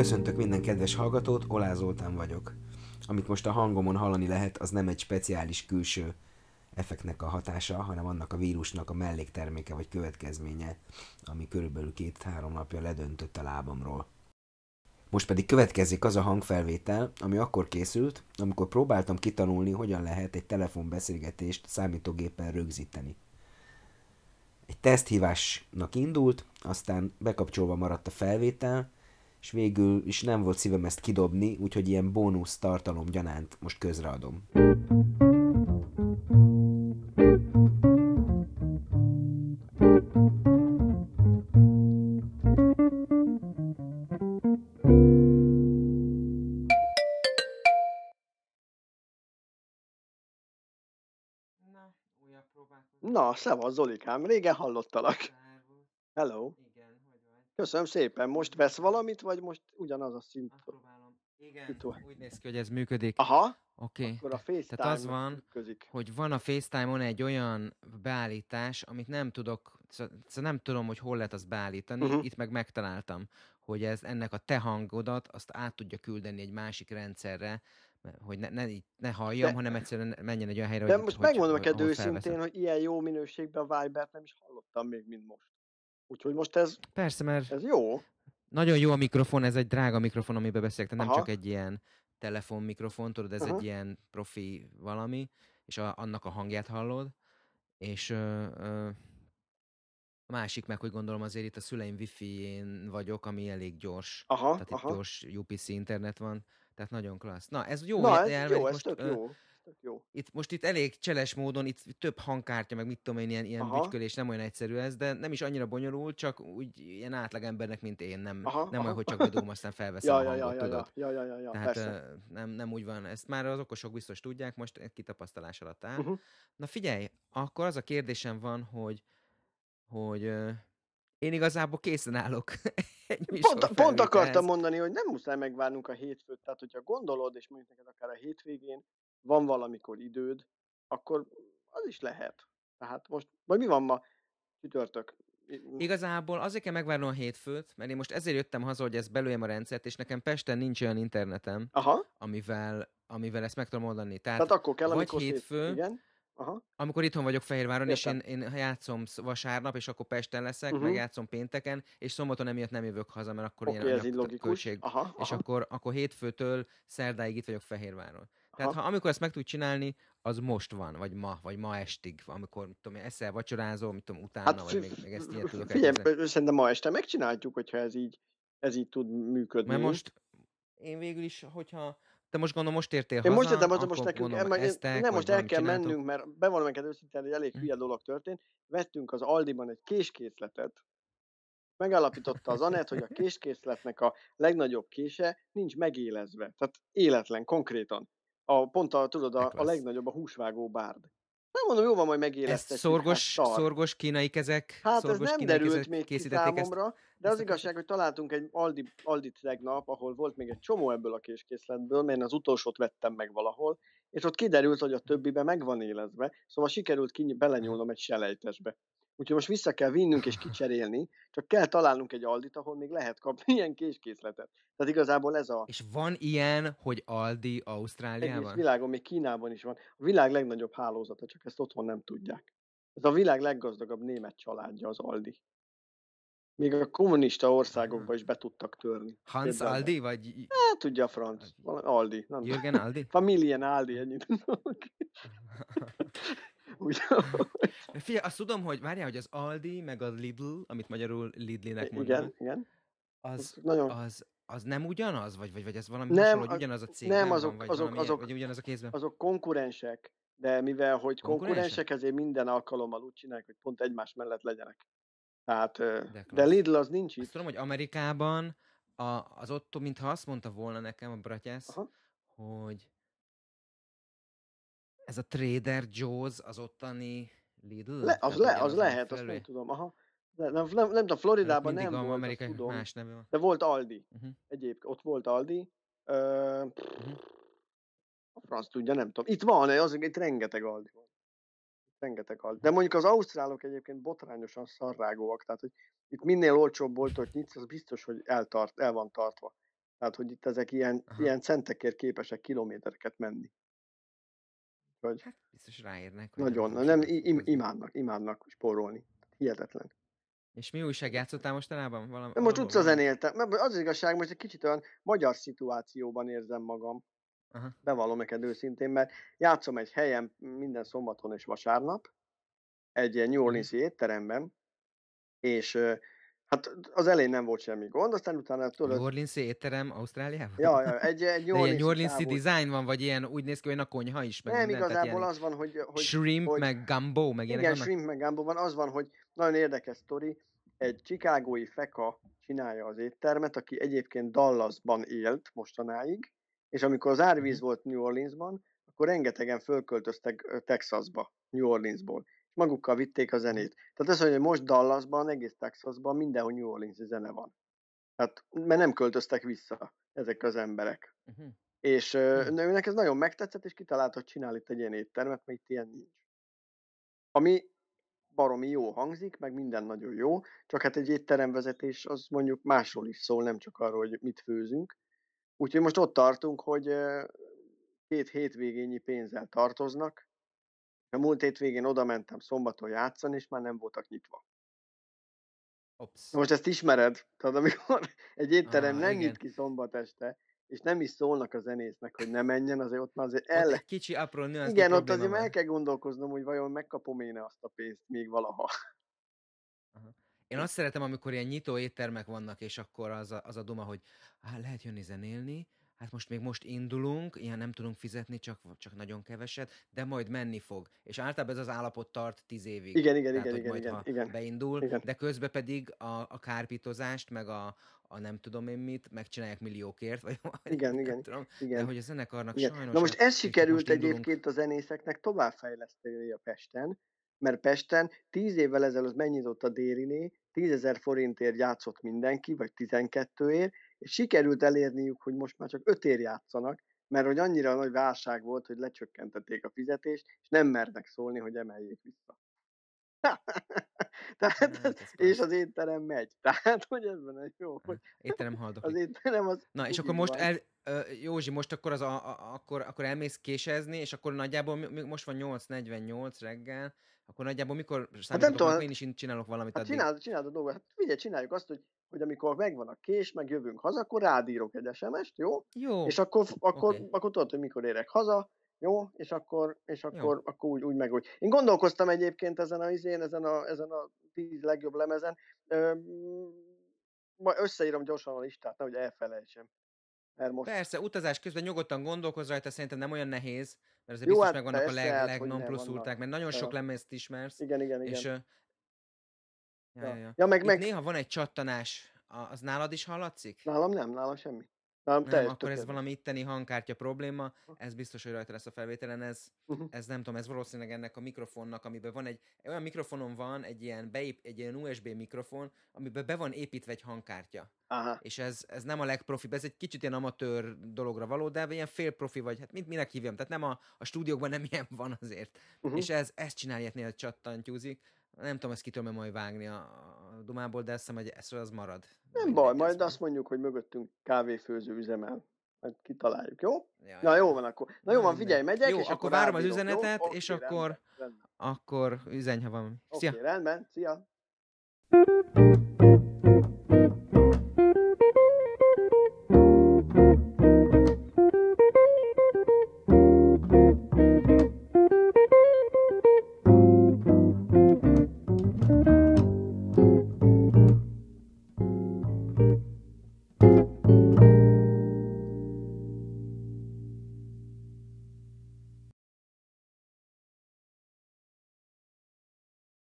Köszöntök minden kedves hallgatót, Olá Zoltán vagyok. Amit most a hangomon hallani lehet, az nem egy speciális külső effektnek a hatása, hanem annak a vírusnak a mellékterméke vagy következménye, ami körülbelül két-három napja ledöntött a lábamról. Most pedig következik az a hangfelvétel, ami akkor készült, amikor próbáltam kitanulni, hogyan lehet egy telefonbeszélgetést számítógéppel rögzíteni. Egy teszthívásnak indult, aztán bekapcsolva maradt a felvétel, és végül is nem volt szívem ezt kidobni, úgyhogy ilyen bónusz tartalom gyanánt most közreadom. Na, szevasz Zolikám, régen hallottalak. Hello. Köszönöm szépen. Most vesz valamit, vagy most ugyanaz a szint? Megpróbálom. Igen, Situ. úgy néz ki, hogy ez működik. Aha, Oké. akkor a FaceTime az van, működik. hogy van a FaceTime-on egy olyan beállítás, amit nem tudok, szóval nem tudom, hogy hol lehet azt beállítani, Mhm. itt meg megtaláltam, hogy ez ennek a te hangodat azt át tudja küldeni egy másik rendszerre, hogy ne, ne, ne halljam, De- hanem egyszerűen menjen egy olyan helyre, De hogy, most hogy, megmondom hogy, neked őszintén, hogy ilyen jó minőségben a Vibert nem is hallottam még, mint most. Úgyhogy most ez, Persze, mert ez jó. Nagyon jó a mikrofon, ez egy drága mikrofon, amiben beszélek, tehát nem Aha. csak egy ilyen telefonmikrofon, tudod, ez Aha. egy ilyen profi valami, és a, annak a hangját hallod, és ö, ö, a másik meg, hogy gondolom azért itt a szüleim wifi-én vagyok, ami elég gyors, Aha, tehát itt aha. gyors UPC internet van, tehát nagyon klassz. Na, ez jó, Na, ez jó, ez most, tök jó. Tök jó. itt, most itt elég cseles módon, itt több hangkártya, meg mit tudom én, ilyen, ilyen Aha. bütykölés, nem olyan egyszerű ez, de nem is annyira bonyolult, csak úgy ilyen átlagembernek, mint én, nem, Aha, nem olyan, aha. hogy csak bedugom, aztán felveszem Ja, a ja, ja, hangot, ja, tudod? ja, ja, ja, ja, ja, Tehát persze. nem, nem úgy van, ezt már az okosok biztos tudják, most egy kitapasztalás alatt áll. Uh-huh. Na figyelj, akkor az a kérdésem van, hogy, hogy én igazából készen állok Pont, pont akartam mondani, hogy nem muszáj megvárnunk a hétfőt, tehát hogyha gondolod, és mondjuk neked akár a hétvégén van valamikor időd, akkor az is lehet. Tehát most, vagy mi van ma? Csütörtök. Igazából azért kell megvárnom a hétfőt, mert én most ezért jöttem haza, hogy ezt belőjem a rendszert, és nekem Pesten nincs olyan internetem, Aha, amivel, amivel ezt meg tudom oldani. Tehát, tehát akkor kell, vagy hétfő, Igen. Aha. amikor itthon vagyok Fehérváron, és én, Értem. én játszom sz- vasárnap, és akkor Pesten leszek, Mhm. meg játszom pénteken, és szombaton emiatt nem jövök haza, mert akkor Oké, ilyen ez logikus. anyagköltség. Aha, És aha, akkor, akkor hétfőtől szerdáig itt vagyok Fehérváron. Tehát aha. ha amikor ezt meg tud csinálni, az most van, vagy ma, vagy ma estig, amikor mit tudom, eszel, vacsorázol, mit tudom, utána, Hát vagy még, még ezt ilyet tudok figyelj, szerintem ma este megcsináljuk, hogyha ez így, ez így tud működni. Mert most én végül is, hogyha te most gondolom most értél Én haza, most értem, akkor most nekünk, gondolom nem, eztek, nem most el kell csináltok. mennünk, mert bevallom neked őszintén, egy elég Hm. hülye dolog történt. Vettünk az Aldiban egy késkészletet, megállapította az Anett, hogy a késkészletnek a legnagyobb kése nincs megélezve. Tehát életlen, konkrétan. A, pont a, tudod, a, a legnagyobb a húsvágó bárd. Nem mondom, jó van, majd Ezt megéleztetjük. szorgos, hát, szorgos kínai kezek, Hát ez szorgos nem kínai derült kezek még ki készítették ezt? De az igazság, hogy találtunk egy Aldi, Aldi tegnap, ahol volt még egy csomó ebből a késkészletből, mert én az utolsót vettem meg valahol, és ott kiderült, hogy a többibe meg van élezve, szóval sikerült ki, belenyúlnom egy selejtesbe. Úgyhogy most vissza kell vinnünk és kicserélni, csak kell találnunk egy Aldit, ahol még lehet kapni ilyen késkészletet. Tehát igazából ez a És van ilyen, hogy Aldi egész Ausztráliában? világon, még Kínában is van. A világ legnagyobb hálózata, csak ezt otthon nem tudják. Ez a világ leggazdagabb német családja az Aldi. Még a kommunista országokba is be tudtak törni. Hans el. Aldi, vagy Hát tudja a franc. Valami Aldi. Nem. Jürgen Aldi? Familien Aldi, ennyit Figyelj, azt tudom, hogy várjál, hogy az Aldi, meg a Lidl, amit magyarul Lidlinek mondanak, igen, igen. az, Az nagyon... az, az nem ugyanaz? Vagy, vagy, vagy ez valami Nem, hasonló, hogy az- ugyanaz a cég nem, van, azok- vagy, azok- valami, azok- vagy ugyanaz a kézben? Azok konkurensek, de mivel, hogy Konkurensek? konkurensek, ezért minden alkalommal úgy csinálják, hogy pont egymás mellett legyenek. Tehát, De de. Lidl az nincs Azt itt. tudom, hogy Amerikában a, az ott, mintha azt mondta volna nekem a bratyász, hogy ez a Trader Joe's az ottani Lidl? Le, az, le, az a lehet, azt megfelelője? nem tudom. Aha. De, nem, nem, nem tudom, Floridában nem volt, azt amerikai tudom. más neve van. De volt Aldi. Uh-huh. Egyébként ott volt Aldi. Ö, Uh-huh. a franc tudja, nem tudom. Itt van, az, itt rengeteg Aldi van. Rengeteg Aldi. De mondjuk az ausztrálok egyébként botrányosan szarrágóak, tehát hogy itt minél olcsóbb boltot nyitsz, az biztos, hogy eltart, el van tartva. Tehát, hogy itt ezek ilyen, Aha. ilyen centekért képesek kilométereket menni. Vagy Hát biztos ráérnek. hogy nagyon, nem nem, im, imádnak, imádnak spórolni. Hihetetlen. És mi újság játszottál mostanában? Valami, most utcazenéltem, mert az igazság, most egy kicsit olyan magyar szituációban érzem magam. Aha. Bevallom neked őszintén, mert játszom egy helyen minden szombaton és vasárnap, egy ilyen New Orleans étteremben, és hát az elején nem volt semmi gond, aztán utána New tudod, Orleans étterem Ausztráliában? ja, ja, egy, egy New ilyen New Orleans design van, vagy ilyen úgy néz ki, hogy a konyha is, meg Nem, minden, igazából az van, hogy, hogy shrimp, hogy- meg gumbo, meg ilyenek igen, vannak? shrimp meg gumbo van, az van, hogy nagyon érdekes sztori, egy chicagói feka csinálja az éttermet, aki egyébként Dallasban élt mostanáig, és amikor az árvíz volt New Orleansban, akkor rengetegen fölköltöztek Texasba, New Orleansból, és magukkal vitték a zenét. Tehát az, hogy most Dallasban, egész Texasban mindenhol New Orleans zene van. Tehát, mert nem költöztek vissza ezek az emberek. Uh-huh. És Hmm. őnek ez nagyon megtetszett, és kitalálta, hogy csinál itt egy ilyen éttermet, mert itt ilyen nincs. Ami baromi jó hangzik, meg minden nagyon jó, csak hát egy étteremvezetés az mondjuk másról is szól, nem csak arról, hogy mit főzünk. Úgyhogy most ott tartunk, hogy két hétvégényi pénzzel tartoznak. A múlt hétvégén oda mentem szombaton játszani, és már nem voltak nyitva. Ops. Most ezt ismered, tudod, amikor egy étterem Ah, nem igen. nyit ki szombat este, és nem is szólnak a zenésznek, hogy ne menjen, azért ott már azért Ott el... egy kicsi apró nüansznyi Igen, ott azért meg kell gondolkoznom, hogy vajon megkapom én azt a pénzt még valaha. Én azt szeretem, amikor ilyen nyitó éttermek vannak, és akkor az a, az a duma, hogy hát lehet jönni zenélni, hát most még most indulunk, ilyen nem tudunk fizetni, csak, csak nagyon keveset, de majd menni fog. És általában ez az állapot tart tíz évig. Igen, igen, Tehát, igen, igen, majd, igen, ha igen. beindul, Igen. de közben pedig a, a kárpítozást, meg a, a nem tudom én mit, megcsinálják milliókért, vagy Igen, nem igen, tudom. De Igen. hogy a zenekarnak Igen. sajnos... Na most ez sikerült most indulunk. egyébként a zenészeknek továbbfejleszteni a Pesten, mert Pesten 10 évvel ezelőtt megnyitott a Dériné, 10 ezer forintért játszott mindenki, vagy 12 és sikerült elérniük, hogy most már csak 5 ér játszanak, mert hogy annyira nagy válság volt, hogy lecsökkentették a fizetést, és nem mernek szólni, hogy emeljék vissza. Tehát, Hát, és az étterem megy. Tehát, hogy ez van jó, hogy Étterem az haldoklik. étterem az Na, és akkor most el, Józsi, most akkor, az a, a, akkor, akkor elmész késezni, és akkor nagyjából, mi- most van 8.48 reggel, akkor nagyjából mikor számítatok, tudom, akkor én is in- csinálok valamit Hát addig. csináld, csináld a dolgot. Hát figyelj, csináljuk azt, hogy, hogy amikor megvan a kés, meg jövünk haza, akkor rádírok egy SMS-t, jó? Jó, És akkor, akkor, oké. akkor tudod, hogy mikor érek haza, jó? És akkor, és akkor, akkor úgy, úgy meg úgy. Én gondolkoztam egyébként ezen a izén, ezen a, ezen a tíz legjobb lemezen. Öm, majd összeírom gyorsan a listát, nehogy elfelejtsem. Mert most persze, utazás közben nyugodtan gondolkozz rajta, szerintem nem olyan nehéz, mert azért Jó, biztos hát megvannak a leg, hát leg non plus vannak. ultrák, mert nagyon sok lemezt ismersz, igen, igen, igen. és... Ja, Ja. ja, ja. Meg, Itt meg néha van egy csattanás, az nálad is hallatszik? nálam nem, nálam semmi. Nem, teljes akkor ez tökéletes. valami itteni hangkártya probléma, ez biztos, hogy rajta lesz a felvételen, ez, Mhm. ez nem tudom, ez valószínűleg ennek a mikrofonnak, amiben van egy, olyan mikrofonon van, egy ilyen, beép, egy ilyen USB mikrofon, amiben be van építve egy hangkártya. Aha. És ez, ez nem a legprofibb, ez egy kicsit ilyen amatőr dologra való, de ilyen félprofi vagy, hát mit, minek hívjam, tehát nem a, a stúdiókban nem ilyen van azért. Uh-huh. És ez, ez csinálják csattantyúzik. Nem tudom, ezt ki tudom majd vágni a, a dumából, de azt hiszem, hogy ez az marad. Nem baj, majd van. azt mondjuk, hogy mögöttünk kávéfőző üzemel. Majd kitaláljuk, jó? Ja, Na jó van akkor. Na jó van, figyelj, megyek, Jó, és akkor várom az jó? üzenetet, Oké, és rendben, akkor- Rendben. Akkor üzenj, ha valami. Oké, Szia! rendben, szia.